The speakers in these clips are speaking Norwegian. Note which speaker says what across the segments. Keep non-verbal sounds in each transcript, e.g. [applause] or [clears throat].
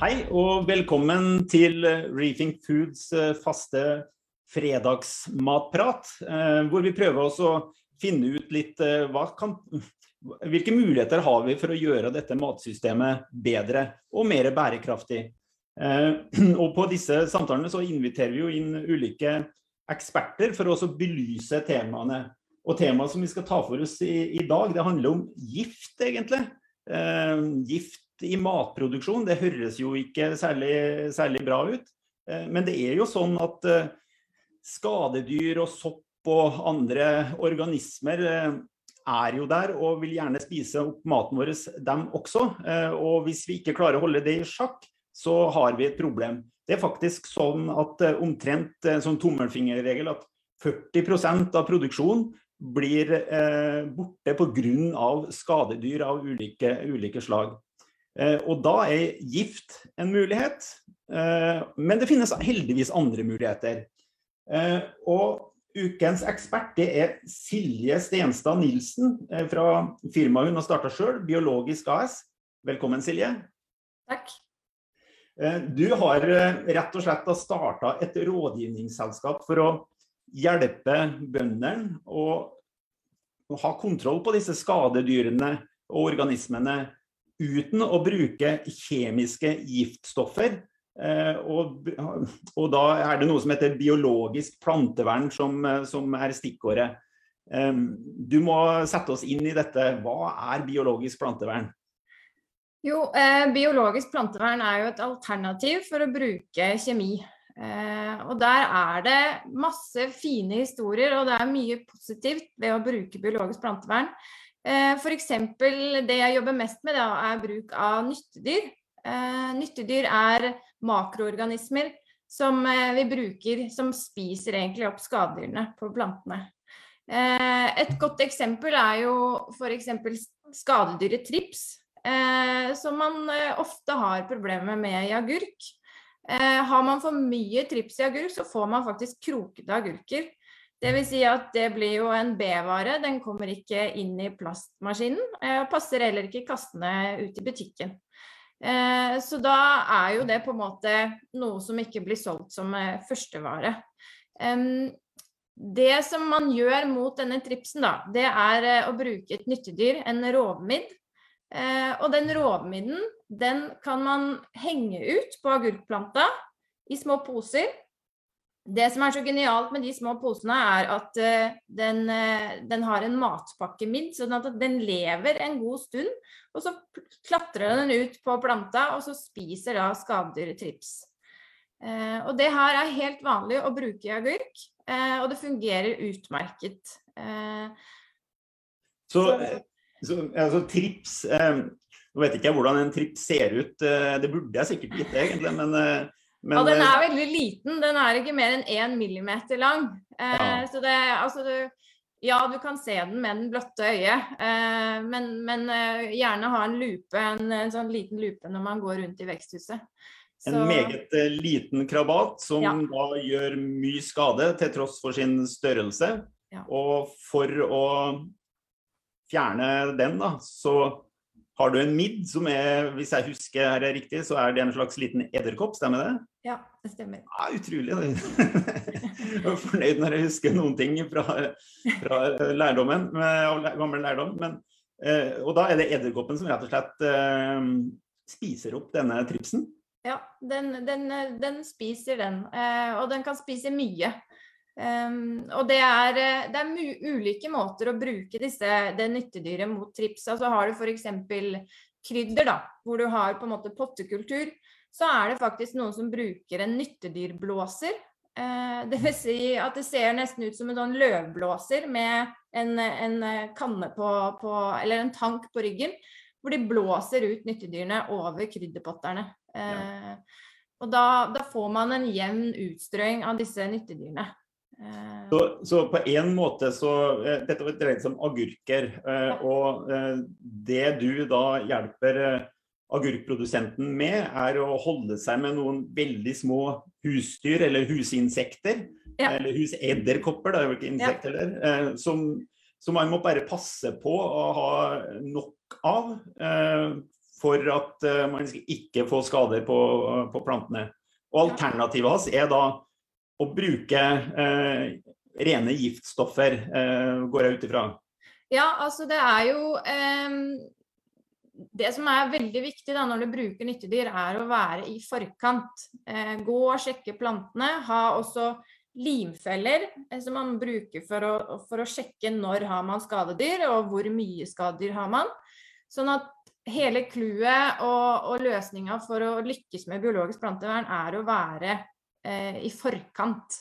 Speaker 1: Hei og velkommen til Rethink Foods eh, faste fredagsmatprat. eh, Hvor vi prøver oss å finne ut litt eh, kan, [laughs] hvilke muligheter har vi for å gjøre dette matsystemet bedre og mer bærekraftig. Eh, [clears throat] Og på disse samtalene så inviterer vi jo inn ulike eksperter for å belyse temaene. Og temaet som vi skal ta for oss i, i dag, det handler om gift, egentlig. Eh, gift i matproduksjon, det høres jo ikke særlig, særlig bra ut. Eh, Men det er jo sånn at eh, skadedyr og sopp og andre organismer eh, er jo der og vil gjerne spise opp maten vår, dem også. Og hvis vi ikke klarer å holde det i sjakk, så har vi et problem. Det er faktisk sånn at omtrent en sånn tommelfingerregel at 40% av produksjonen blir eh, borte pga. skadedyr av ulike, ulike slag. Eh, og da er gift en mulighet, eh, men det finnes heldigvis andre muligheter. Eh, og ukens ekspert det er Silje Stenstad Nilsen fra firmaet hun har starta sjøl, Biologisk AS. Velkommen, Silje.
Speaker 2: Takk.
Speaker 1: Du har rett og slett starta et rådgivningsselskap for å hjelpe bøndene å ha kontroll på disse skadedyrene og organismene uten å bruke kjemiske giftstoffer. Eh, Og, og da er det noe som heter biologisk plantevern som, eh, som er stikkordet. Eh, Du må sette oss inn i dette. Hva er biologisk plantevern?
Speaker 2: Jo, eh, biologisk plantevern er jo et alternativ for å bruke kjemi. Eh, og der er det masse fine historier, og det er mye positivt ved å bruke biologisk plantevern. Eh, F.eks. det jeg jobber mest med, da, er bruk av nyttedyr. Eh, nyttedyr er makroorganismer som eh, vi bruker, som spiser egentlig opp skadedyrene på plantene. Et godt eksempel er jo f.eks. skadedyret trips, som man ofte har problemer med i agurk. Har man for mye trips i agurk, så får man faktisk krokete agurker. Det vil si at det blir jo en B-vare, den kommer ikke inn i plastmaskinen. eh, Og passer heller ikke kastende ut i butikken. Eh, Så da er jo det på en måte noe som ikke blir solgt som eh, førstevare. Det som man gjør mot denne tripsen, da, det er å bruke et nyttedyr, en rovmidd. Og den rovmidden, den kan man henge ut på agurkplanta i små poser. Det som er så genialt med de små posene, er at eh, den, eh, den har en matpakke midt, sånn at den lever en god stund. Og så klatrer den ut på planta, og så spiser da skadedyret trips. Eh, og det her er helt vanlig å bruke i agurk, og det fungerer utmerket.
Speaker 1: Så,
Speaker 2: Så-
Speaker 1: så altså, trips Nå vet ikke jeg hvordan en trips ser ut, det burde jeg sikkert vite egentlig, men, men
Speaker 2: ja, den
Speaker 1: eh,
Speaker 2: er veldig liten. Den er ikke mer enn én millimeter lang. Eh,
Speaker 1: Ja.
Speaker 2: Så det, altså du, ja, du kan se den med den blotte øyet, eh, men, men eh, gjerne ha en lupe, en, en sånn liten lupe når man går rundt i veksthuset.
Speaker 1: En meget eh, liten krabat som
Speaker 2: Ja.
Speaker 1: da gjør mye skade til tross for sin størrelse.
Speaker 2: Ja.
Speaker 1: Og for å fjerne den, da, så har du en midd som er, hvis jeg husker her er riktig, så er det en slags liten edderkopp, stemmer det?
Speaker 2: Ja, det stemmer.
Speaker 1: Ja, utrolig. [laughs] Jeg er fornøyd når jeg husker noen ting fra, fra lærdommen, av gammel lærdom. Men, eh, og da er det edderkoppen som rett og slett eh, spiser opp denne tripsen.
Speaker 2: Ja, den, den, eh, den spiser den, eh, og den kan spise mye. Um, og det er, eh, det er ulike måter å bruke disse, det nyttedyret mot trips. Altså har du f.eks. krydder, da, hvor du har på en måte pottekultur, så er det faktisk noen som bruker en nyttedyrblåser. Uh, det vil si at det ser nesten ut som en sånn løvblåser med en, en eh, kanne på, på Eller en tank på ryggen, hvor de blåser ut nyttedyrene over krydderpotterne. Eh, og da, da får man en jevn utstrøing av disse nyttedyrene. Eh,
Speaker 1: Så, så på en måte så eh, Dette var dreid seg om agurker. Eh, og det du da hjelper agurkprodusenten med, er å holde seg med noen veldig små husdyr eller husinsekter.
Speaker 2: Ja.
Speaker 1: Eller husedderkopper, det er jo ikke insekter der. Eh, som, som man må bare passe på å ha nok av. For at man man ikke får skader på, på plantene. Og Alternativet hans er da å bruke eh, rene giftstoffer, eh, går jeg ut ifra?
Speaker 2: Ja, altså det er jo eh, Det som er veldig viktig da når du bruker nyttedyr, er å være i forkant. gå og sjekke plantene. Ha også limfeller som man bruker for å, for å sjekke når har man skadedyr, og hvor mye skadedyr har man. Sånn at hele clouet og, og løsninga for å lykkes med biologisk plantevern er å være eh, i forkant.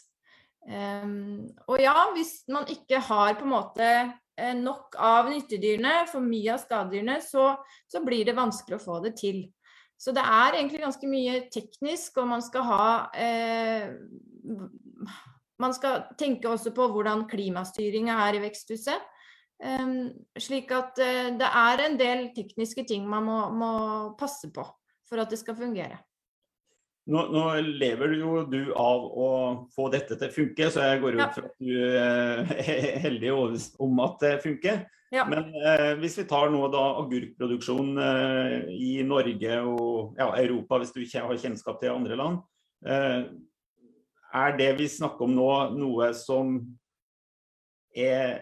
Speaker 2: Um, og ja, hvis man ikke har på en måte eh, nok av nyttedyrene, for mye av skadedyrene, så, så, blir det vanskelig å få det til. Så det er egentlig ganske mye teknisk, og man skal ha eh, Man skal tenke også på hvordan klimastyringa er i veksthuset. Um, slik at uh, det er en del tekniske ting man må, må, passe på for at det skal fungere.
Speaker 1: Nå, nå, lever jo du av å få dette til å funke, så jeg går ut fra at du uh, er heldig om at det funker. Ja. Men eh, hvis vi tar nå da agurkproduksjon i Norge og ja, Europa, hvis du ikke har kjennskap til andre land, er det vi snakker om nå noe som er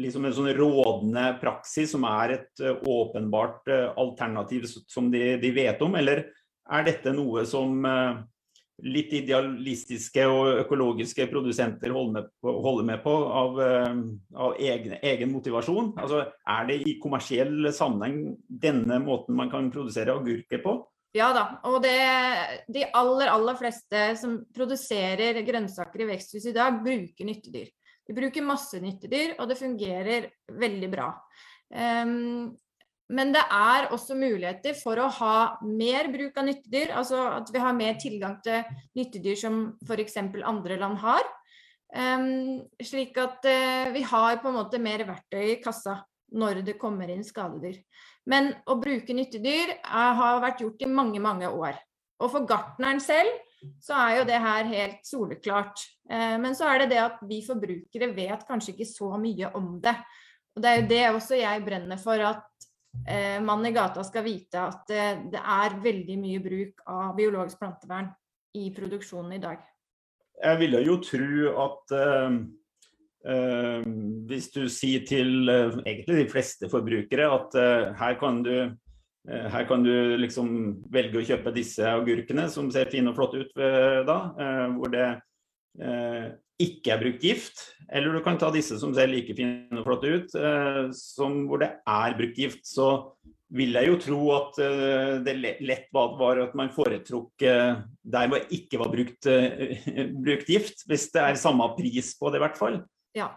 Speaker 1: liksom en sånn rådende praksis som er et uh, åpenbart uh, alternativ som de, de, vet om, eller er dette noe som uh, litt idealistiske og økologiske produsenter holder med på, holder med på av, av egen, egen, motivasjon? Altså, er det i kommersiell sammenheng denne måten man kan produsere agurker på?
Speaker 2: Ja da. Og det, de aller, aller fleste som produserer grønnsaker i veksthus i dag, bruker nyttedyr. De bruker masse nyttedyr, og det fungerer veldig bra. Um, men det er også muligheter for å ha mer bruk av nyttedyr, altså at vi har mer tilgang til nyttedyr som f.eks. andre land har. Um, slik at uh, vi har på en måte mer verktøy i kassa når det kommer inn skadedyr. Men å bruke nyttedyr er, har vært gjort i mange, mange år. Og for gartneren selv så er jo det her helt soleklart. Uh, men så er det det at vi forbrukere vet kanskje ikke så mye om det. Og det er jo det også jeg brenner for, at eh, mannen i gata skal vite at eh, det er veldig mye bruk av biologisk plantevern i produksjonen i dag.
Speaker 1: Jeg ville jo tro at eh, uh, hvis du sier til uh, egentlig de fleste forbrukere at her kan du Eh, her kan du liksom velge å kjøpe disse agurkene som ser fine og flotte ut eh, da, eh, hvor det ikke er brukt gift. Eller du kan ta disse som ser like fine og flotte ut, som hvor det er brukt gift. Så vil jeg jo tro at det lett var at man foretrukk der hvor ikke var brukt, [laughs] brukt gift, hvis det er samme pris på det i hvert fall.
Speaker 2: Ja,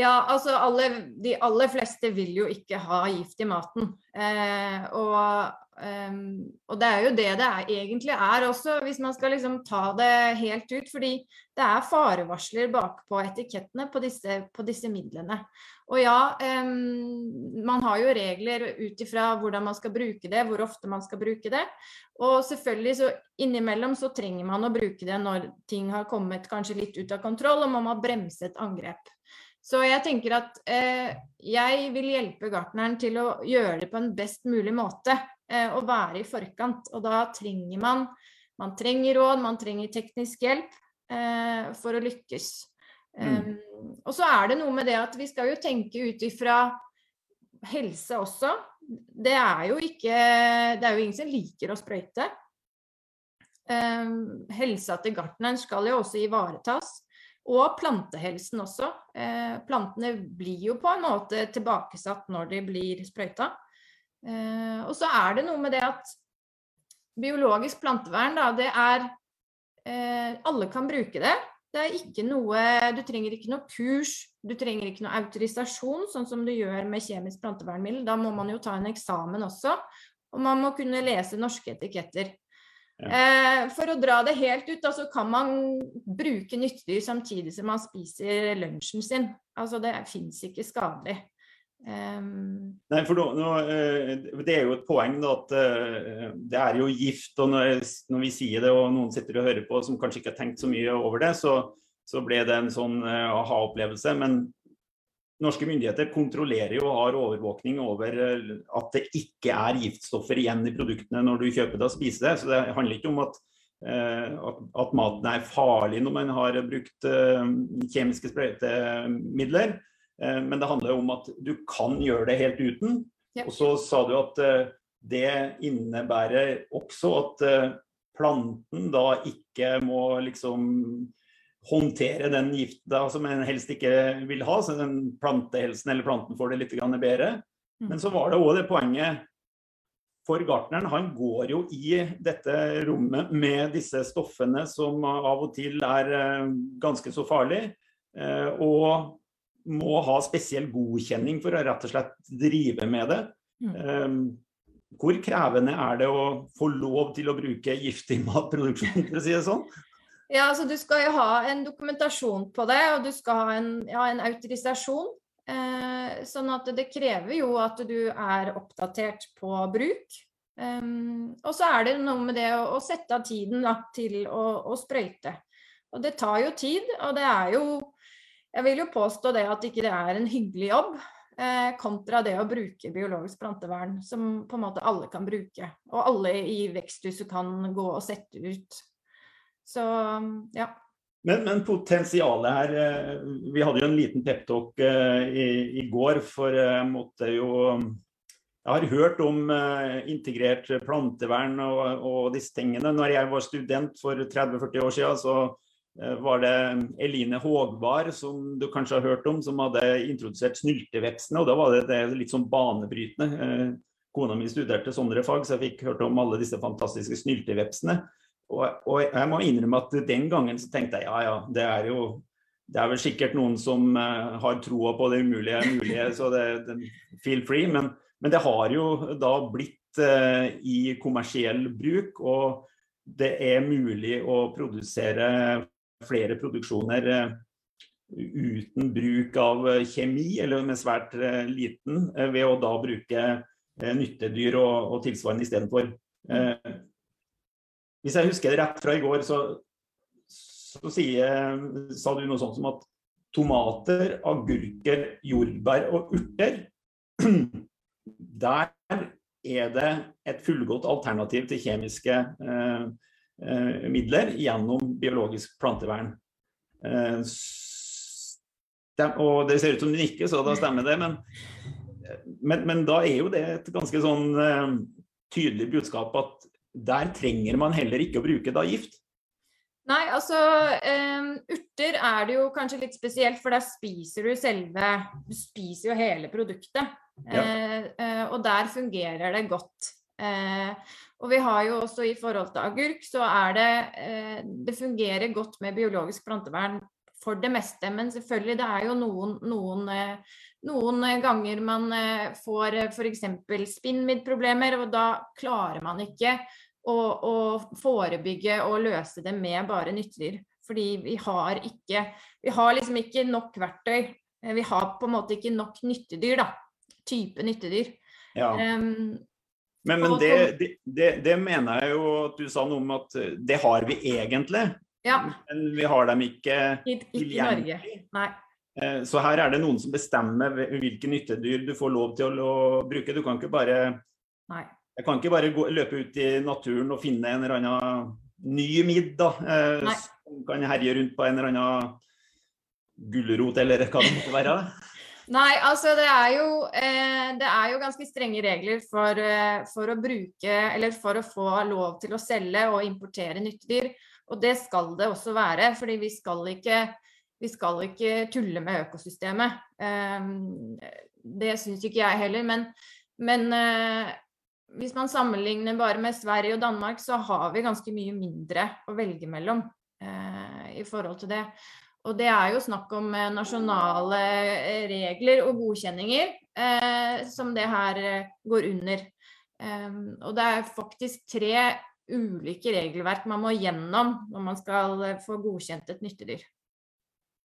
Speaker 2: ja, altså alle, de aller fleste vil jo ikke ha gift i maten. Eh, og, um, og, det er jo det det er, egentlig er også, hvis man skal liksom ta det helt ut. Fordi det er farevarsler bakpå etikettene på disse, på disse midlene. Og ja, um, man har jo regler ut ifra hvordan man skal bruke det, hvor ofte man skal bruke det. Og selvfølgelig så innimellom så trenger man å bruke det når ting har kommet kanskje litt ut av kontroll, og man må bremse et angrep. Så jeg tenker at eh, jeg vil hjelpe gartneren til å gjøre det på en best mulig måte. Eh, og være i forkant. Og da trenger man man trenger råd, man trenger teknisk hjelp eh, for å lykkes. Mm. Um, og så er det noe med det at vi skal jo tenke ut ifra helse også. Det er jo ikke Det er jo ingen som liker å sprøyte. Um, helsa til gartneren skal jo også ivaretas. Og plantehelsen også. Eh, plantene blir jo på en måte tilbakesatt når de blir sprøyta. Eh, og så er det noe med det at biologisk plantevern, da, det er eh, Alle kan bruke det. Det er ikke noe Du trenger ikke noe kurs, du trenger ikke noe autorisasjon, sånn som du gjør med kjemisk plantevernmiddel. Da må man jo ta en eksamen også. Og man må kunne lese norske etiketter. Eh, for å dra det helt ut, så kan man bruke nyttedyr samtidig som man spiser lunsjen sin. Altså det fins ikke skadelig.
Speaker 1: Um... Nei, for nå, nå, eh, Det er jo et poeng da, at uh, det er jo gift. og når, når, vi sier det og noen sitter og hører på som kanskje ikke har tenkt så mye over det, så, så ble det en sånn aha-opplevelse. Men norske myndigheter kontrollerer jo og har overvåkning over at det ikke er giftstoffer igjen i produktene når du kjøper det og spiser det. Så det handler ikke om at, at maten er farlig når man har brukt kjemiske sprøytemidler. Men det handler om at du kan gjøre det helt uten. Ja. Og så sa du at det innebærer også at planten da ikke må liksom håndtere den gifta som en helst ikke vil ha, så den plantehelsen eller planten får det litt bedre. Mm. Men så var det òg det poenget for gartneren. Han går jo i dette rommet med disse stoffene som av og til er eh, ganske så farlige, eh, og må ha spesiell godkjenning for å rett og slett drive med det. Mm. Eh, hvor krevende er det å få lov til å bruke giftig matproduksjon, for å si det sånn?
Speaker 2: Ja, altså Du skal jo ha en dokumentasjon på det, og du skal ha en, ja, en autorisasjon. Eh, sånn at det krever jo at du er oppdatert på bruk. Um, og så er det noe med det å, å sette av tiden da, til å, å, sprøyte. Og det tar jo tid, og det er jo Jeg vil jo påstå det at ikke det er en hyggelig jobb. Eh, kontra det å bruke biologisk plantevern, som på en måte alle kan bruke. Og alle i veksthuset kan gå og sette ut så ja.
Speaker 1: Men, men, potensialet her eh, Vi hadde jo en liten peptalk eh, i, i, går, for jeg måtte jo Jeg har hørt om eh, integrert plantevern og, og disse tingene. Når jeg var student for 30-40 år siden, så var det Eline Hågvar, som du kanskje har hørt om, som hadde introdusert snyltevepsene. Og da var det, det litt sånn banebrytende. Kona mi studerte sånne fag, så jeg fikk hørt om alle disse fantastiske snyltevepsene. Og, og, jeg må innrømme at den gangen så tenkte jeg ja ja, det er jo det er vel sikkert noen som uh, har troa på det umulige er mulige, så det, det, feel free. Men, men, det har jo da blitt uh, i kommersiell bruk, og det er mulig å produsere flere produksjoner uh, uten bruk av kjemi, eller med svært liten, ved å da bruke nyttedyr og, og tilsvarende istedenfor. Mm. Hvis jeg husker det rett fra i går, så, så sier, sa du noe sånt som at tomater, agurker, jordbær og urter [clears throat] Der er det et fullgodt alternativ til kjemiske eh, eh, midler gjennom biologisk plantevern. Eh, og det ser ut som du nikker, så da stemmer det. Men, men, men, da er jo det et ganske sånn eh, tydelig budskap at der trenger man heller ikke å bruke da gift.
Speaker 2: Nei, altså um, urter er det jo kanskje litt spesielt, for der spiser du selve Du spiser jo hele produktet. Ja. Uh, uh, og der fungerer det godt. Uh, og vi har jo også i forhold til agurk, så er det Det fungerer godt med biologisk plantevern for det meste, men selvfølgelig det er jo noen, noen, noen ganger man får f.eks. spinnviddsproblemer, og da klarer man ikke og, og forebygge og løse det med bare nyttedyr. Fordi vi har ikke Vi har liksom ikke nok verktøy. Eh, vi har på en måte ikke nok nyttedyr, da. Type nyttedyr.
Speaker 1: Ja. Um, men, men det, det, det, mener jeg jo at du sa noe om at eh, det har vi egentlig. Ja. Men vi har dem ikke tilgjengelig. Eh, så her er det noen som bestemmer hvilke nyttedyr du får lov til å, å bruke. Du kan ikke bare Nei. Jeg kan ikke bare gå, løpe ut i naturen og finne en eller annen ny midd eh, som kan herje rundt på en eller annen gulrot eller hva det måtte være.
Speaker 2: Nei, altså det er jo, eh, det er jo ganske strenge regler for, eh, for, å bruke eller for å få lov til å selge og importere nyttedyr. Og det skal det også være, fordi vi skal ikke, vi skal ikke tulle med økosystemet. Eh, det syns ikke jeg heller, men, men eh, hvis man sammenligner bare med Sverige og Danmark, så har vi ganske mye mindre å velge mellom eh, i forhold til det. Og det er jo snakk om eh, nasjonale eh, regler og godkjenninger eh, som det her eh, går under. Eh, og det er faktisk tre ulike regelverk man må gjennom når man skal få godkjent et nyttedyr.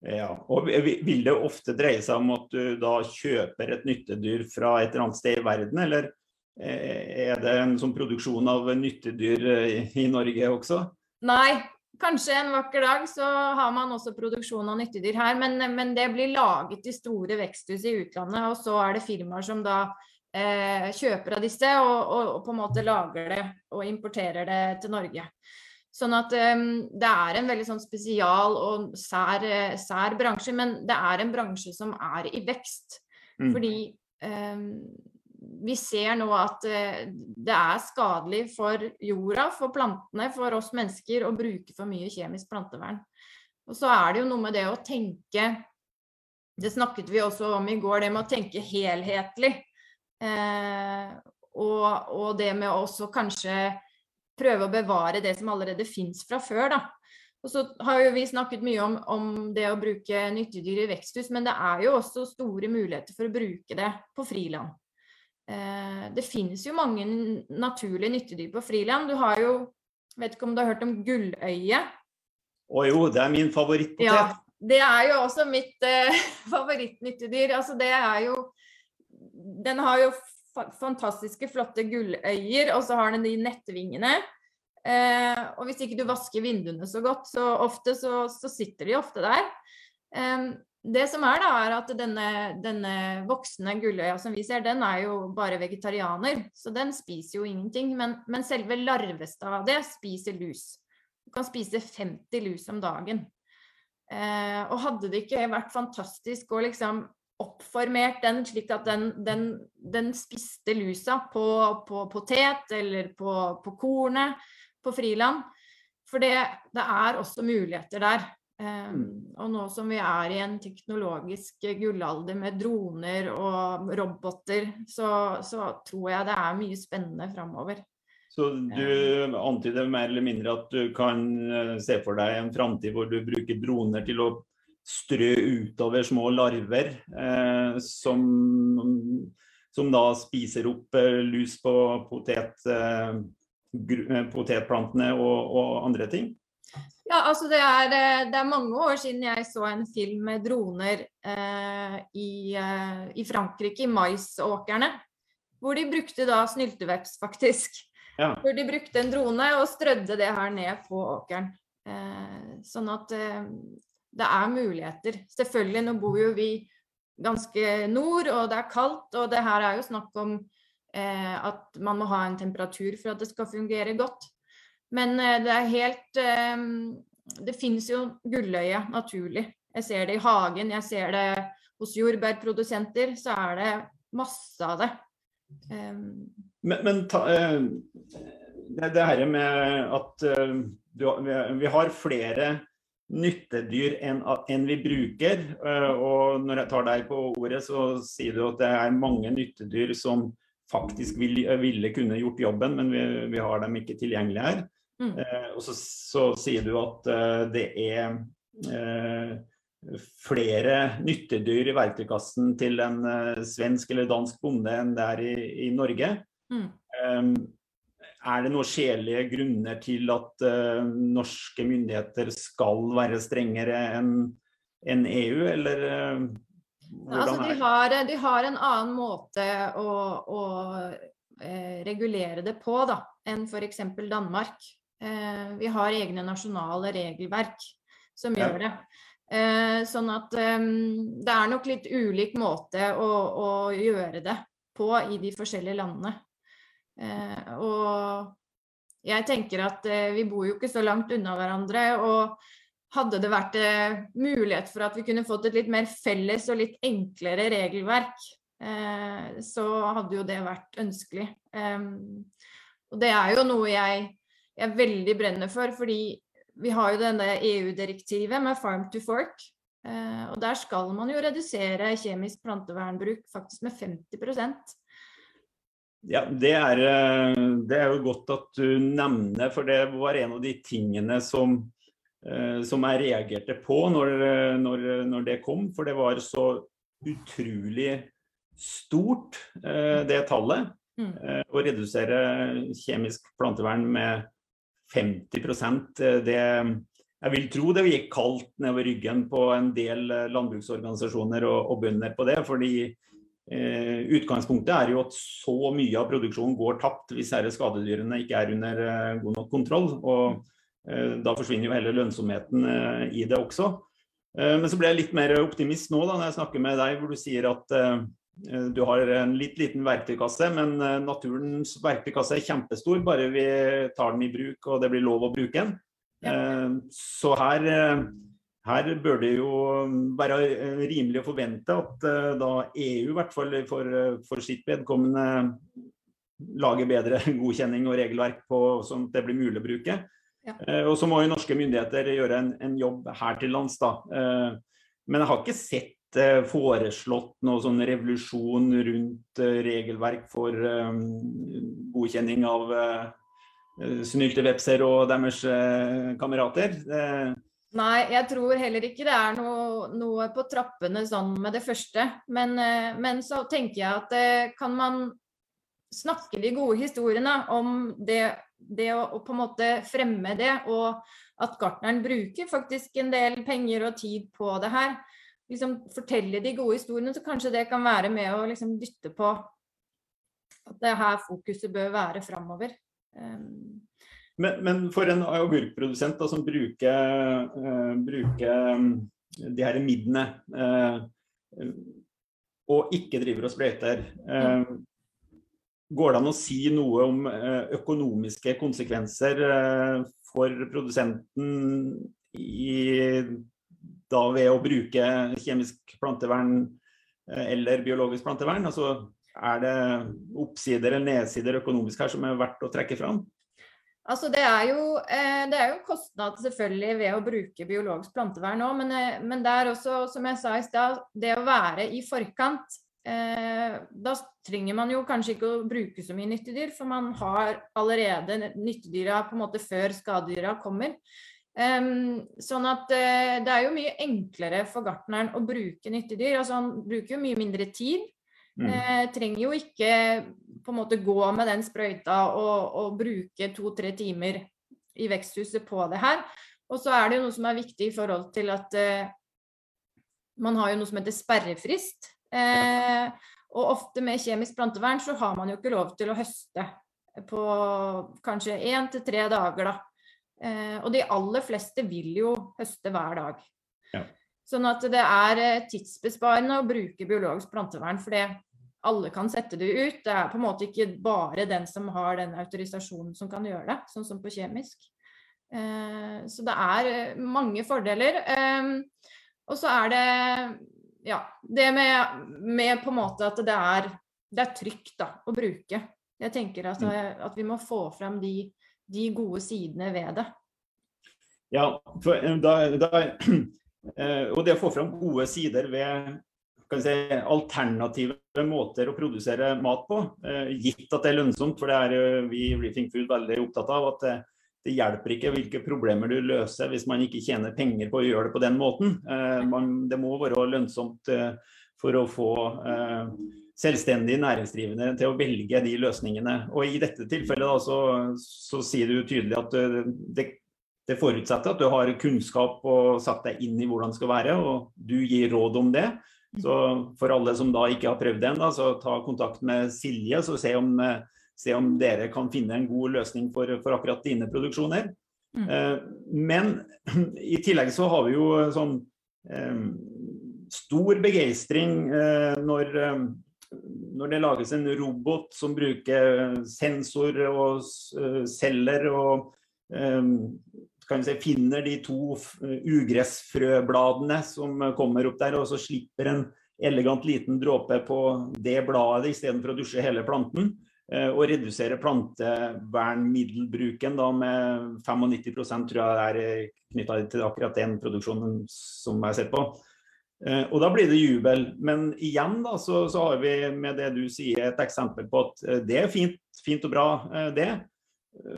Speaker 1: Ja, og Vil det ofte dreie seg om at du da kjøper et nyttedyr fra et eller annet sted i verden, eller er det en sånn produksjon av nyttedyr eh, i Norge også?
Speaker 2: Nei, kanskje en vakker dag så har man også produksjon av nyttedyr her, men, men, det blir laget i store veksthus i utlandet, og så er det firmaer som da eh, kjøper av disse og, og, og, på en måte lager det og importerer det til Norge. Sånn at um, det er en veldig sånn spesial og sær, sær, bransje, men det er en bransje som er i vekst. Mm. Fordi um, vi ser nå at uh, det er skadelig for jorda, for plantene, for oss mennesker å bruke for mye kjemisk plantevern. Og så er det jo noe med det å tenke Det snakket vi også om i går, det med å tenke helhetlig. Eh, og, og, det med å også kanskje prøve å bevare det som allerede fins fra før. da. Og så har jo vi snakket mye om, om, det å bruke nyttedyr i veksthus, men det er jo også store muligheter for å bruke det på friland. Eh, det finnes jo mange naturlige nyttedyr på friland. Du har jo Vet ikke om du har hørt om gulløye?
Speaker 1: Å jo, det er min favorittpotet. Ja,
Speaker 2: det er jo også mitt eh, [laughs] favorittnyttedyr. Altså det er jo Den har jo fantastiske, flotte gulløyer, og så har den de nettvingene. Eh, og hvis ikke du vasker vinduene så godt, så ofte så, så sitter de ofte der. Eh, det som er da, er at denne, denne voksne gulløya som vi ser, den er jo bare vegetarianer. Så den spiser jo ingenting. Men, men selve larvestadiet spiser lus. Du kan spise 50 lus om dagen. Eh, og hadde det ikke vært fantastisk å liksom oppformert den slik at den, den, den spiste lusa på, på potet eller på, på, kornet på friland. For det, det, er også muligheter der. Um, og nå som vi er i en teknologisk gullalder med droner og roboter, så, så tror jeg det er mye spennende framover.
Speaker 1: Så du antyder mer eller mindre at du kan eh, se for deg en framtid hvor du bruker droner til å strø utover små larver eh, som, som, da spiser opp eh, lus på potet, eh, eh, potetplantene og, og, andre ting?
Speaker 2: Ja, altså det er, eh, det er, mange år siden jeg så en film med droner eh, i, i, Frankrike, i maisåkrene. Hvor de brukte da snylteveps, faktisk. Ja. Hvor de brukte en drone og strødde det her ned på åkeren. Eh, sånn at eh, det er muligheter. Selvfølgelig, nå bor jo vi ganske nord, og det er kaldt, og det her er jo snakk om eh, at man må ha en temperatur for at det skal fungere godt. Men eh, det er helt eh, Det finnes jo gulløye naturlig. Jeg ser det i hagen, jeg ser det hos jordbærprodusenter, så er det masse av det.
Speaker 1: Um, men, men ta, eh, det, det her med at du, vi, har flere nyttedyr enn, en vi bruker. Og når jeg tar deg på ordet, så sier du at det er mange nyttedyr som faktisk vil, ville kunne gjort jobben, men vi, vi har dem ikke tilgjengelig her. Mm. Eh, og så, så, sier du at eh, det er uh, flere nyttedyr i verktøykassen til en uh, svensk eller dansk bonde enn det er i, i Norge. Mm. Um, er det noen sjelige grunner til at uh, norske myndigheter skal være strengere enn en EU, eller
Speaker 2: hvordan altså, de, har, de har en annen måte å, å eh, regulere det på da, enn f.eks. Danmark. Vi har egne nasjonale regelverk som ja. gjør det. sånn at um, det er nok litt ulik måte å, å gjøre det på i de forskjellige landene. Eh, og jeg tenker at eh, vi bor jo ikke så langt unna hverandre. og hadde det vært eh, mulighet for at vi kunne fått et litt mer felles og litt enklere regelverk, eh, så hadde jo det vært ønskelig. Eh, og det er jo noe jeg, jeg veldig brenner for, fordi vi har jo denne EU-direktivet med Farm to Fork. Eh, og der skal man jo redusere kjemisk plantevernbruk faktisk med 50%
Speaker 1: ja, det er, eh, det er, jo godt at du nevner, for det var en av de tingene som, eh, som jeg reagerte på når, når, når, det kom. For det var så utrolig stort, det tallet. Mm. Å redusere kjemisk plantevern med 50 det Jeg vil tro det gikk kaldt nedover ryggen på en del landbruksorganisasjoner og, og bønder på det. fordi Eh, utgangspunktet er jo at så mye av produksjonen går tapt hvis disse skadedyrene ikke er under eh, god nok kontroll. Og, Da forsvinner jo hele lønnsomheten i det også. Men så ble jeg litt mer optimist nå da, når jeg snakker med deg, hvor du sier at du har en litt liten verktøykasse, men naturens verktøykasse er kjempestor, bare vi tar den i bruk og det blir lov å bruke den. Ja. Så her her bør det jo være rimelig å forvente at da EU, i hvert fall for, for sitt vedkommende, lager bedre [laughs] godkjenning og regelverk på, sånn at det blir mulig å bruke. Ja. Og så må jo norske myndigheter gjøre en, en jobb her til lands, da. Men jeg har ikke sett foreslått noe sånn revolusjon rundt regelverk for um, godkjenning av snylte vepser og deres kamerater.
Speaker 2: Nei, jeg tror heller ikke det er noe, noe på trappene sånn med det første. Men, eh, men, så tenker jeg at eh, kan man snakke de gode historiene om det, det å, å, på en måte fremme det, og at gartneren bruker faktisk en del penger og tid på det her. Liksom fortelle de gode historiene, så kanskje det kan være med å liksom dytte på at det her fokuset bør være framover. Um,
Speaker 1: men, men, for en agurkprodusent som bruker, uh, bruker um, de her midlene uh, og ikke driver og sprøyter, uh, går det an å si noe om økonomiske konsekvenser for produsenten i, da ved å bruke kjemisk plantevern eller biologisk plantevern? Altså, er det oppsider eller nedsider økonomisk her som er verdt å trekke fram?
Speaker 2: Altså det, er jo, eh, det jo kostnad selvfølgelig ved å bruke biologisk plantevern òg, men, eh, men, det er også, som jeg sa i stad, det å være i forkant. Eh, da trenger man jo kanskje ikke å bruke så mye nyttedyr, for man har allerede nyttedyra på en måte før skadedyra kommer. Um, sånn at uh, det er jo mye enklere for gartneren å bruke nyttedyr. Altså han bruker jo mye mindre tid. Mm. Uh, trenger jo ikke på en måte gå med den sprøyta og, og bruke to-tre timer i veksthuset på det her. Og så er det jo noe som er viktig i forhold til at uh, man har jo noe som heter sperrefrist. Og ofte med kjemisk plantevern så har man jo ikke lov til å høste på kanskje én til tre dager, da. Eh, og de aller fleste vil jo høste hver dag. Ja. Sånn at det er eh, tidsbesparende å bruke biologisk plantevern, for det alle kan sette det ut. Det er på en måte ikke bare den som har den autorisasjonen som kan gjøre det, sånn som på kjemisk. Eh, så det er eh, mange fordeler. Eh, og så er det ja, det med, med, på en måte at det er, det er trygt da, å bruke. Jeg tenker at, mm. at vi må få fram de, de, gode sidene ved det.
Speaker 1: Ja, for da, da, [clears throat] og det å få fram gode sider ved si, alternative måter å produsere mat på, eh, gitt at det er lønnsomt. For det er vi i Reefing Food veldig opptatt av. at det, det hjelper ikke hvilke problemer du løser hvis man ikke tjener penger på å gjøre det på den måten. Eh, man, det må være lønnsomt eh, for å få selvstendig næringsdrivende til å velge de løsningene. Og I dette tilfellet da, så, så sier du tydelig at det, det, forutsetter at du har kunnskap og satt deg inn i hvordan det skal være, og du gir råd om det. Så for alle som da ikke har prøvd det ennå, så ta kontakt med Silje så se om, eh, se om dere kan finne en god løsning for, for akkurat dine produksjoner. Mm. Eh, men [clears throat] i tillegg så har vi jo sånn eh, stor begeistring eh, når, eh, når det lages en robot som bruker sensor og uh, celler og um, kan si, finner de to eh, ugressfrøbladene som kommer opp der, og så slipper en elegant liten dråpe på det bladet istedenfor å dusje hele planten. Eh, og redusere plantevernmiddelbruken da med 95% tror jeg er knytta til akkurat den produksjonen som jeg har sett på. Eh, og da blir det jubel. Men igjen da, så, så har vi med det du sier et eksempel på at det er fint, fint og bra, det.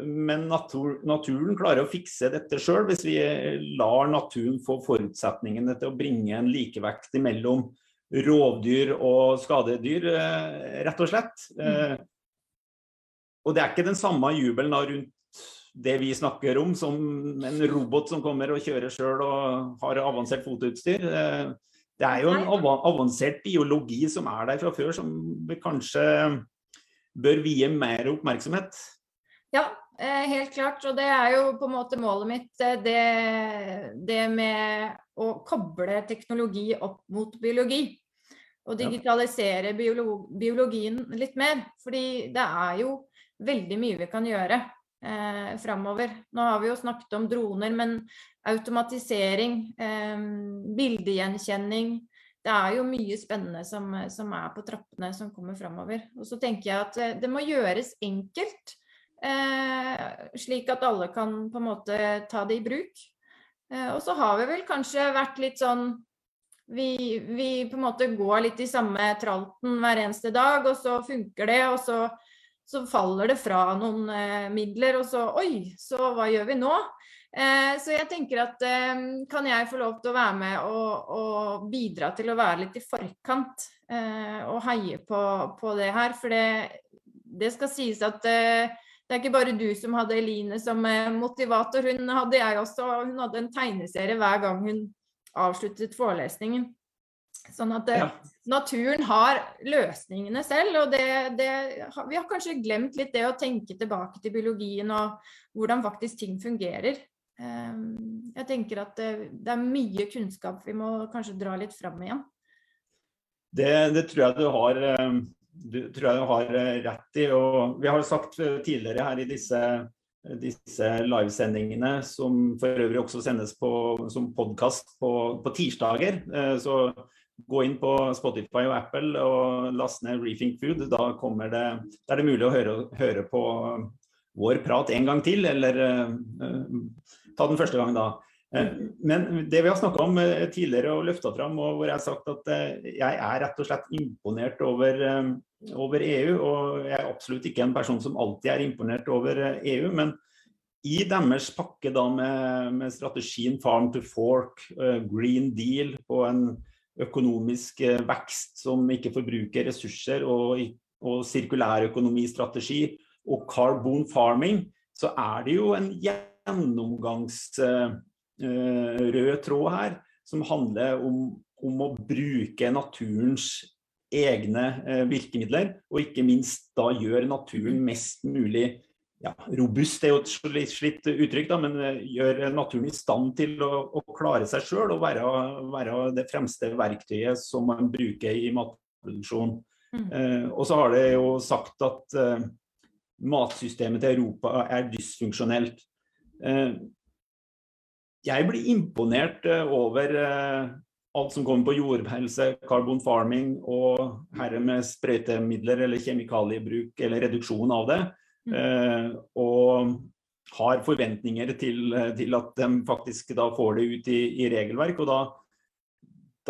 Speaker 1: Men natur, naturen klarer å fikse dette sjøl, hvis vi lar naturen få forutsetningene til å bringe en likevekt mellom rovdyr og skadedyr, eh, rett og slett. Mm. Og det er ikke den samme jubelen rundt det vi snakker om, som en robot som kommer og kjører sjøl og har avansert fotoutstyr. Det er jo en avansert biologi som er der fra før, som vi kanskje bør vie mer oppmerksomhet.
Speaker 2: Ja, eh, helt klart. Og det er jo på en måte målet mitt. Eh, det, det med å koble teknologi opp mot biologi. Og digitalisere biologien litt mer. Fordi det er jo veldig mye vi kan gjøre eh, framover. Nå har vi jo snakket om droner, men automatisering, eh, bildegjenkjenning Det er jo mye spennende som, som, er på trappene som kommer framover. Og så tenker jeg at eh, det må gjøres enkelt. Eh, slik at alle kan på en måte ta det i bruk. Eh, og så har vi vel kanskje vært litt sånn vi, vi, på en måte går litt i samme tralten hver eneste dag, og så funker det. Og så, så faller det fra noen eh, midler, og så Oi, så hva gjør vi nå? Eh, så jeg tenker at eh, kan jeg få lov til å være med og, og bidra til å være litt i forkant og heie på, på, det her. For det, det skal sies at det er ikke bare du som hadde Eline som motivator, hun hadde jeg også. Hun hadde en tegneserie hver gang hun avsluttet forelesningen. Sånn at ja. naturen har løsningene selv, og det, det, vi har kanskje glemt litt det å tenke tilbake til biologien og hvordan faktisk ting fungerer. Ehm, jeg tenker at det, det er mye kunnskap vi må kanskje dra litt fram igjen.
Speaker 1: Det, det tror jeg du har, ehm, du, tror jeg du har eh, rett i. og Vi har sagt tidligere her i disse disse livesendingene, som for øvrig også sendes på, som podkast på, på, tirsdager. Eh, så gå inn på Spotify og Apple og last ned Reefing Food. Da, det, er det mulig å høre, høre, på vår prat en gang til, eller uh, ta den første gang da. Uh, men det vi har snakka om uh, tidligere og løfta fram, og hvor jeg har sagt at jeg er rett og slett imponert over over EU. Og jeg er absolutt ikke en person som alltid er imponert over EU. Men i deres pakke da med, med strategien Farm to Fork, Green Deal på en økonomisk uh, vekst som ikke forbruker ressurser, og, og sirkulærøkonomistrategi og carbon farming, så er det jo en gjennomgangsrød uh, tråd her som handler om, om å bruke naturens egne eh, virkemidler, og ikke minst da gjøre naturen mest mulig ja, robust, er jo et slitt uttrykk, da, men eh, gjør naturen i stand til å, å klare seg sjøl og være, være, det fremste verktøyet som man bruker i matproduksjon. Mm. Eh, og så har det jo sagt at eh, matsystemet til Europa er dysfunksjonelt. Eh, jeg blir imponert eh, over alt som kommer på jordhelse, carbon farming og herre med sprøytemidler eller kjemikaliebruk eller reduksjon av det. Eh, og har forventninger til, til, at de faktisk da får det ut i, i regelverk. og da,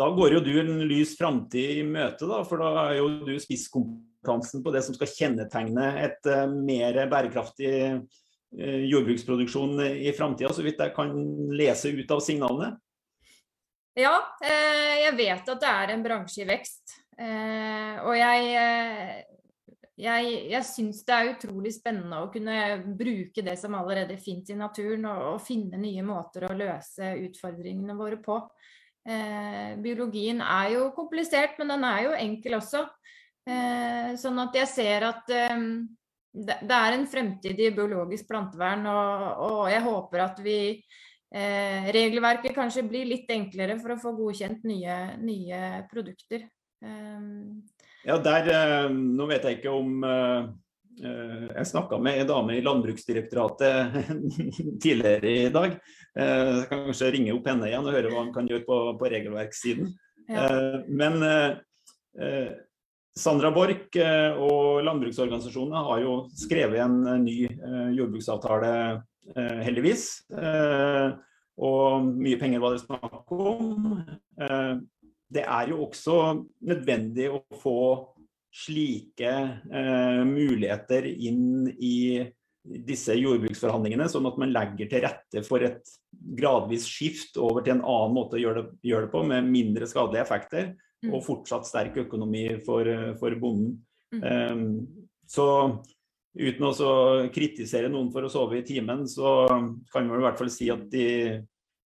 Speaker 1: da går jo du en lys framtid i møte, da, for da er jo du spisskompetansen på det som skal kjennetegne et uh, mer bærekraftig uh, jordbruksproduksjon i framtida, så vidt jeg kan lese ut av signalene.
Speaker 2: Ja, eh, jeg vet at det er en bransje i vekst. Eh, og jeg, eh, jeg, jeg syns det er utrolig spennende å kunne bruke det som allerede finnes i naturen, og, og finne nye måter å løse utfordringene våre på. biologien er jo komplisert, men den er jo enkel også. sånn at jeg ser at det, er en fremtid i biologisk plantevern, og, og jeg håper at vi eh, regelverket kanskje blir litt enklere for å få godkjent nye, nye produkter. Um,
Speaker 1: ja, der, eh, Nå vet jeg ikke om eh, eh Jeg snakka med en dame i Landbruksdirektoratet [laughs] tidligere i dag. Jeg kan kanskje ringe opp henne igjen og høre hva han kan gjøre på, på regelverkssiden. Ja. Men Sandra Borch og landbruksorganisasjonene har jo skrevet en ny jordbruksavtale heldigvis. Og mye penger var det snakk om. Eh, det er jo også nødvendig å få slike muligheter inn i disse jordbruksforhandlingene, sånn at man legger til rette for et gradvis skift over til en annen måte å gjøre det, gjøre det på, med mindre skadelige effekter mm. og fortsatt sterk økonomi for, for bonden. Mm. Um, så uten å kritisere noen for å sove i timen, så kan man i hvert fall si at de,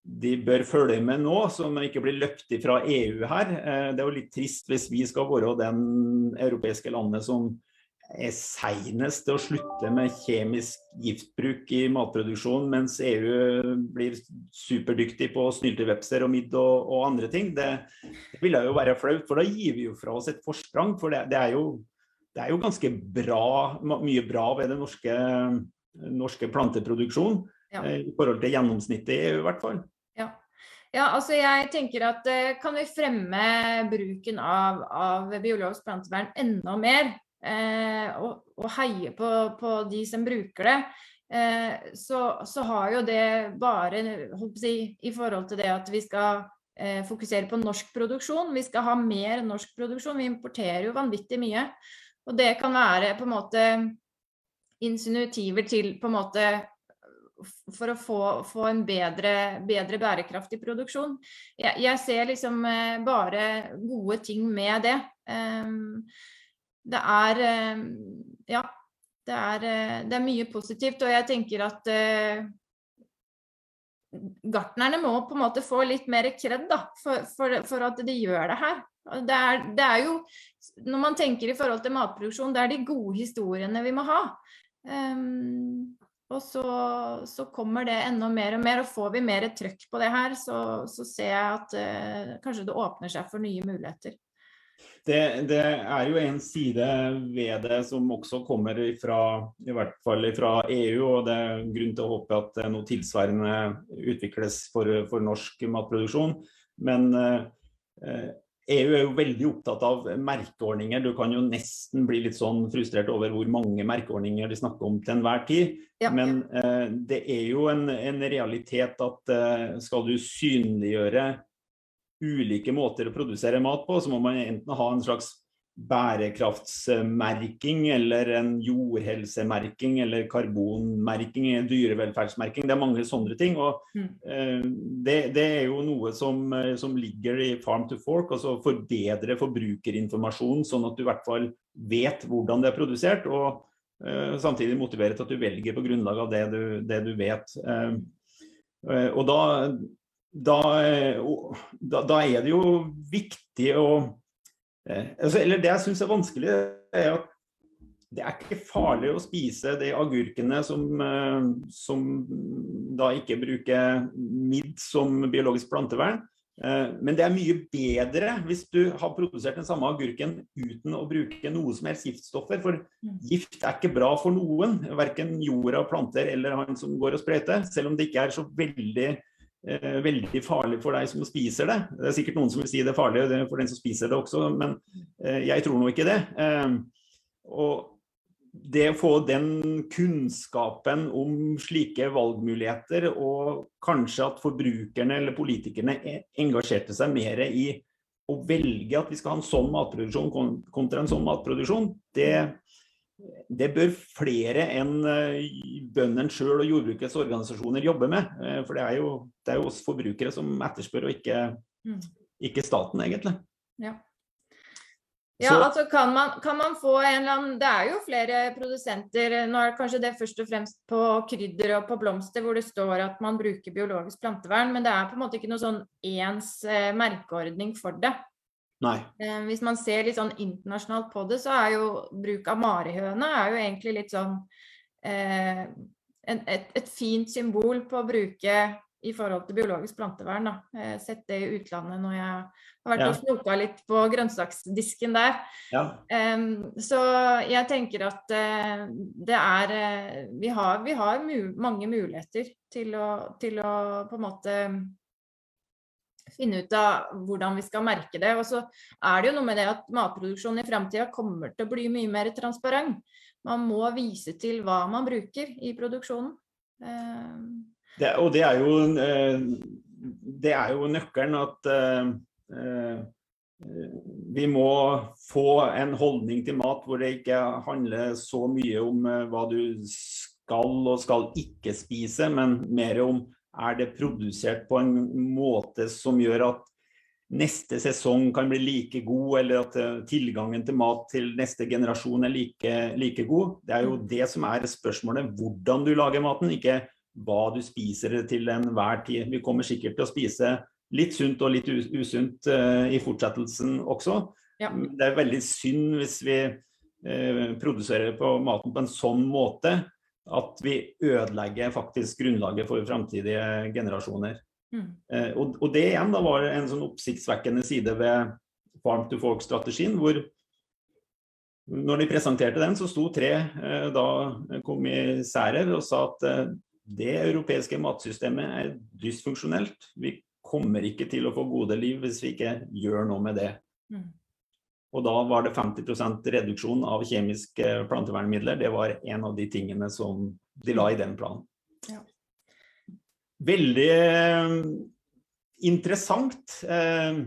Speaker 1: de bør følge med nå, så man ikke blir løpt ifra EU her. Eh, det er jo litt trist hvis vi skal være den europeiske landet som er seinest til å slutte med kjemisk giftbruk i matproduksjon, mens EU blir superdyktig på snylte vepser og midd og, og, andre ting. Det, det ville jo være flaut, for da gir vi jo fra oss et forsprang. For det, det, er, jo, det er, jo, ganske bra, mye bra ved den norske, norske planteproduksjonen. Ja. Eh, I forhold til gjennomsnittet i EU, i hvert fall.
Speaker 2: Ja. Altså jeg tenker at uh, Kan vi fremme bruken av, av biologisk plantevern enda mer, eh, og, og, heie på, på, de som bruker det, eh, så, så, har jo det bare si, I forhold til det at vi skal eh, fokusere på norsk produksjon, vi skal ha mer norsk produksjon. Vi importerer jo vanvittig mye. Og det kan være på en måte insinuativer til på en måte for å få, få en bedre, bedre, bærekraftig produksjon. Jeg, jeg ser liksom eh, bare gode ting med det. Um, det er eh, Ja. Det er, eh, det er, mye positivt, og jeg tenker at uh, gartnerne må på en måte få litt mer kred da, for, for, for, at de gjør det her. Det er, det er, jo, Når man tenker i forhold til matproduksjon, det er de gode historiene vi må ha. Um, og så, så, kommer det enda mer og mer, og får vi mer trøkk på det her, så, så ser jeg at eh, kanskje det åpner seg for nye muligheter.
Speaker 1: Det, det, er jo en side ved det som også kommer fra, i hvert fall fra EU, og det er grunn til å håpe at noe tilsvarende utvikles for, for norsk matproduksjon. Men eh, EU er jo veldig opptatt av merkeordninger. Du kan jo nesten bli litt sånn frustrert over hvor mange merkeordninger de snakker om til enhver tid. Ja. Men eh, det er jo en, en realitet at eh, skal du synliggjøre ulike måter å produsere mat på, så må man enten ha en slags bærekraftsmerking eller en jordhelsemerking eller karbonmerking, dyrevelferdsmerking. Det er mange sånne ting. og mm. eh, det, det, er jo noe som, eh, som, ligger i Farm to Fork, altså forbedre forbrukerinformasjon, sånn at du i hvert fall vet hvordan det er produsert. og eh, samtidig motivere til at du velger på grunnlag av det du, det du vet. Eh, og da da, da, da, er det jo viktig å altså, Eller det jeg syns er vanskelig, er at det er ikke farlig å spise de agurkene som, eh, som da ikke bruker midd som biologisk plantevern. Men det er mye bedre hvis du har produsert den samme agurken uten å bruke noe som helst giftstoffer. For mm. gift er ikke bra for noen, verken jorda, planter eller han som går og sprøyter. Selv om det ikke er så veldig eh, veldig farlig for deg som spiser det. Det er sikkert noen som vil si det er farlig for den som spiser det også, men eh, jeg tror nå ikke det. Eh, og det å få den kunnskapen om slike valgmuligheter, og kanskje at forbrukerne eller politikerne engasjerte seg mer i å velge at vi skal ha en sånn matproduksjon kontra en sånn matproduksjon, det, det bør flere enn eh, bøndene sjøl og jordbrukets organisasjoner jobbe med. Eh, for det er jo, det er jo oss forbrukere som etterspør, og ikke, mm. ikke staten, egentlig.
Speaker 2: Ja. Ja, altså kan man, kan man, få en eller annen Det er jo flere produsenter Nå er det kanskje det først og fremst på krydder og på blomster hvor det står at man bruker biologisk plantevern, men det er på en måte ikke noe sånn ens eh, merkeordning for det. Eh, hvis man ser litt sånn internasjonalt på det, så er jo bruk av marihøne er jo egentlig litt sånn eh, et, et, fint symbol på å bruke i forhold til biologisk plantevern. Da. Jeg har sett det i utlandet når jeg har vært ja. og snoka litt på grønnsaksdisken der. Ja. Um, så jeg tenker at uh, det er uh, Vi har, vi har mu mange muligheter til å, til å på en måte finne ut av hvordan vi skal merke det. Og så er det jo noe med det at matproduksjonen i framtida kommer til å bli mye mer transparent. Man må vise til hva man bruker i produksjonen.
Speaker 1: Eh, det, og det er jo eh, det er jo nøkkelen at uh, vi må få en holdning til mat hvor det ikke handler så mye om hva du skal og skal ikke spise, men mer om er det produsert på en måte som gjør at neste sesong kan bli like god, eller at eh, tilgangen til mat til neste generasjon er like, like god? Det er jo mm. det som er spørsmålet. Hvordan du lager maten, ikke hva du spiser til enhver tid. Vi kommer sikkert til å spise litt sunt og litt usunt uh, i fortsettelsen også. Ja. Det er veldig synd hvis vi produserer på maten på en sånn måte at vi ødelegger faktisk grunnlaget for fremtidige generasjoner. Mm. Og, og, det igjen da var en sånn oppsiktsvekkende side ved Farm to Folk-strategien, hvor når de presenterte den, så sto tre eh, da kommissærer og sa at eh, det europeiske matsystemet er dysfunksjonelt. Vi kommer ikke til å få gode liv hvis vi ikke gjør noe med det. Mm. Og da var det 50% reduksjon av kjemiske plantevernmidler. Det var en av de tingene som de la i den planen. Ja. Veldig eh, interessant. Eh,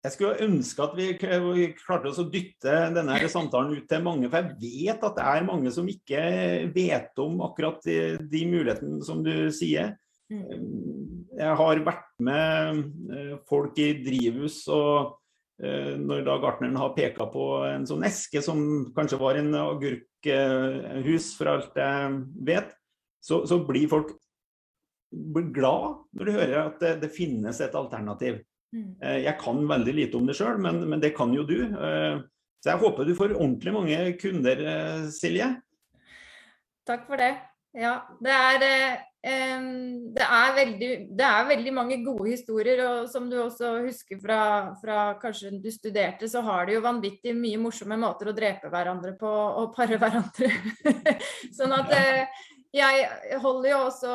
Speaker 1: jeg skulle ønske at vi klarte oss å dytte denne samtalen ut til mange, for jeg vet at det er mange som ikke vet om akkurat de, de mulighetene som du sier. Mm. Jeg har vært med eh, folk i drivhus, og eh, når da gartneren har peka på en sånn eske som kanskje var en agurkhus, for alt jeg vet, så, så blir folk glad når de hører at det, det finnes et alternativ. Mm. Eh, jeg kan veldig lite om det sjøl, men, men, det kan jo du. Eh, så jeg håper du får ordentlig mange kunder, eh, Silje.
Speaker 2: Takk for det. Ja, det er, det er, veldig, det er veldig mange gode historier. Og som du også husker fra, fra, kanskje du studerte, så har de jo vanvittig mye morsomme måter å drepe hverandre på og pare hverandre. [laughs] sånn at jeg holder jo også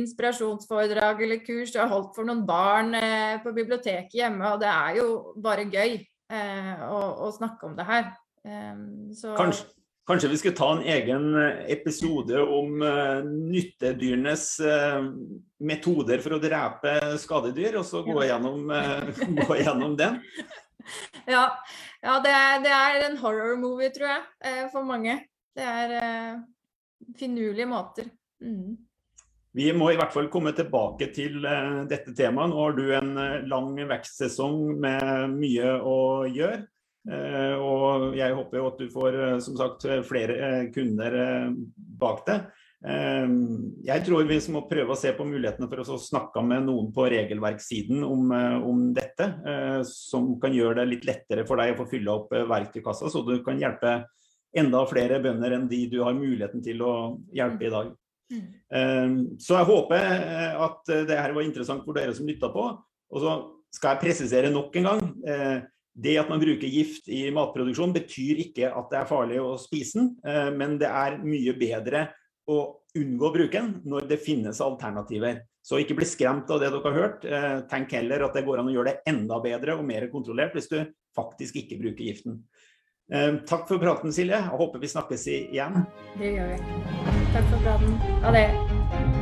Speaker 2: inspirasjonsforedrag eller kurs. Jeg har holdt for noen barn eh, på biblioteket hjemme, og det er jo bare gøy eh, å, å, snakke om det her.
Speaker 1: Um, kanskje, kanskje, vi skulle ta en egen episode om uh, nyttedyrenes uh, metoder for å drepe skadedyr, og så gå gjennom, uh, [laughs] gå gjennom den?
Speaker 2: Ja, ja det, er, det, er, en horror movie, tror jeg, for mange. Det er finurlige måter. Mm.
Speaker 1: Vi må i hvert fall komme tilbake til dette temaet. Nå har du en lang vekstsesong med mye å gjøre. Uh, og jeg håper jo at du får som sagt flere kunder bak det. jeg tror vi må prøve å se på mulighetene for å snakke med noen på regelverkssiden om, om dette. som kan gjøre det litt lettere for deg å få fylle opp verktøykassa, så du kan hjelpe enda flere bønder enn de du har muligheten til å hjelpe i dag. Mm. Ehm, så jeg håper eh, at det her var interessant for dere som lytta på. Og så skal jeg presisere nok en gang. Eh, det at man bruker gift i matproduksjon betyr ikke at det er farlig å spise den, eh, men det er mye bedre å unngå å bruke den når det finnes alternativer. Så ikke bli skremt av det dere har hørt. Tenk heller at det går an å gjøre det enda bedre og mer kontrollert hvis du faktisk ikke bruker giften. Ehm, takk for praten, Silje. Jeg håper vi snakkes igjen.
Speaker 2: Det gjør vi. Takk for praten. Ha det.